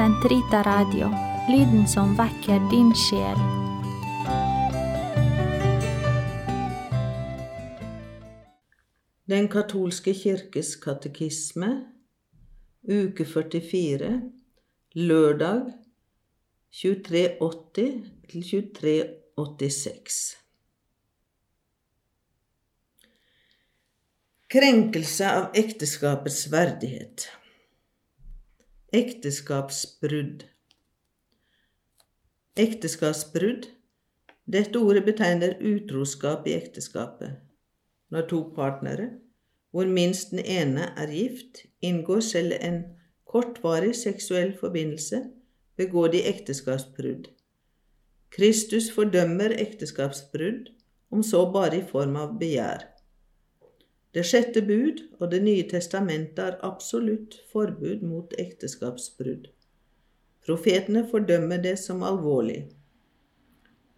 Sentrita Radio, lyden som vekker din sjel. Den katolske kirkes katekisme, uke 44, lørdag 2380 til 2386. Krenkelse av ekteskapets verdighet. Ekteskapsbrudd. Ekteskapsbrudd. Dette ordet betegner utroskap i ekteskapet. Når to partnere, hvor minst den ene er gift, inngår selv en kortvarig seksuell forbindelse, begår de ekteskapsbrudd. Kristus fordømmer ekteskapsbrudd, om så bare i form av begjær. Det sjette bud og Det nye testamentet har absolutt forbud mot ekteskapsbrudd. Profetene fordømmer det som alvorlig.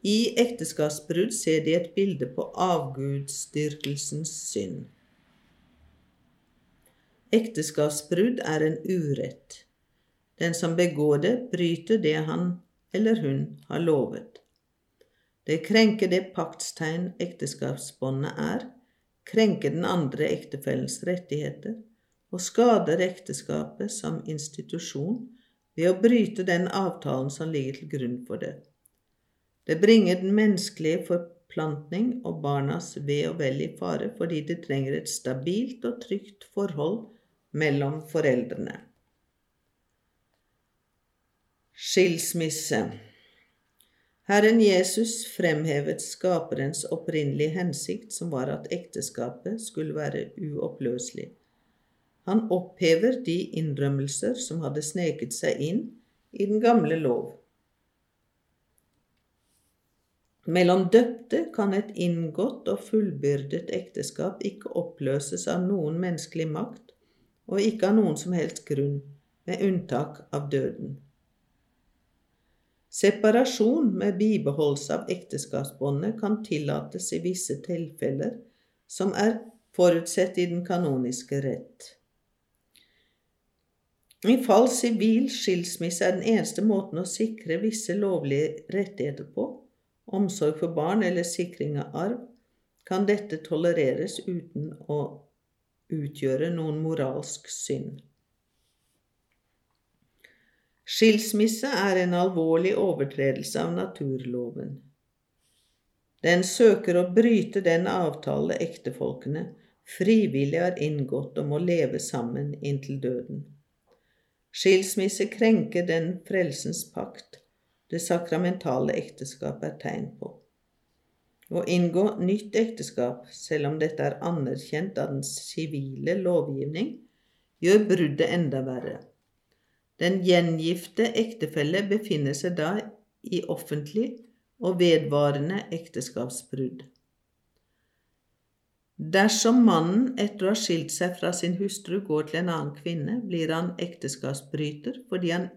I ekteskapsbrudd ser de et bilde på avgudsdyrkelsens synd. Ekteskapsbrudd er en urett. Den som begår det, bryter det han eller hun har lovet. Det krenker det paktstegn ekteskapsbåndet er, krenker den andre ektefellens rettigheter og skader ekteskapet som institusjon ved å bryte den avtalen som ligger til grunn for det. Det bringer den menneskelige forplantning og barnas ve og vel i fare fordi de trenger et stabilt og trygt forhold mellom foreldrene. Skilsmisse Herren Jesus fremhevet skaperens opprinnelige hensikt, som var at ekteskapet skulle være uoppløselig. Han opphever de innrømmelser som hadde sneket seg inn i den gamle lov. Mellom døpte kan et inngått og fullbyrdet ekteskap ikke oppløses av noen menneskelig makt og ikke av noen som helst grunn, med unntak av døden. Separasjon med bibeholdelse av ekteskapsbåndet kan tillates i visse tilfeller som er forutsett i den kanoniske rett. I fall sivil skilsmisse er den eneste måten å sikre visse lovlige rettigheter på, omsorg for barn eller sikring av arv, kan dette tolereres uten å utgjøre noen moralsk synd. Skilsmisse er en alvorlig overtredelse av naturloven. Den søker å bryte den avtale ektefolkene frivillig har inngått om å leve sammen inntil døden. Skilsmisse krenker den frelsens pakt det sakramentale ekteskapet er tegn på. Å inngå nytt ekteskap, selv om dette er anerkjent av den sivile lovgivning, gjør bruddet enda verre. Den gjengifte ektefelle befinner seg da i offentlig og vedvarende ekteskapsbrudd. Dersom mannen etter å ha skilt seg fra sin hustru går til en annen kvinne, blir han ekteskapsbryter fordi han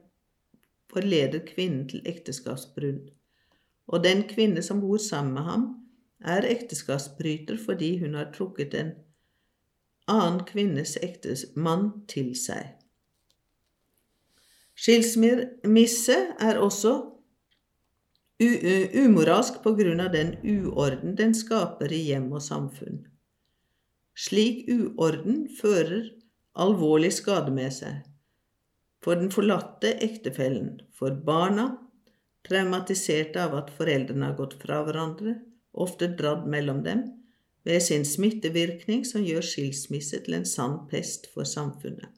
forleder kvinnen til ekteskapsbrudd, og den kvinne som bor sammen med ham, er ekteskapsbryter fordi hun har trukket en annen kvinnes ektemann til seg. Skilsmisse er også umoralsk på grunn av den uorden den skaper i hjem og samfunn. Slik uorden fører alvorlig skade med seg. For den forlatte ektefellen, for barna, traumatiserte av at foreldrene har gått fra hverandre, ofte dradd mellom dem, ved sin smittevirkning som gjør skilsmisse til en sann pest for samfunnet.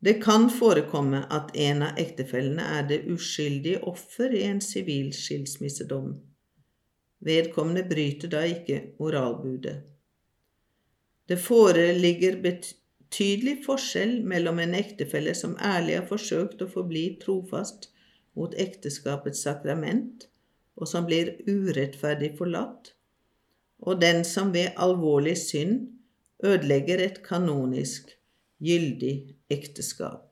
Det kan forekomme at en av ektefellene er det uskyldige offer i en sivil skilsmissedom. Vedkommende bryter da ikke moralbudet. Det foreligger betydelig forskjell mellom en ektefelle som ærlig har forsøkt å forbli trofast mot ekteskapets sakrament, og som blir urettferdig forlatt, og den som ved alvorlig synd ødelegger et kanonisk gyldig ekteskap.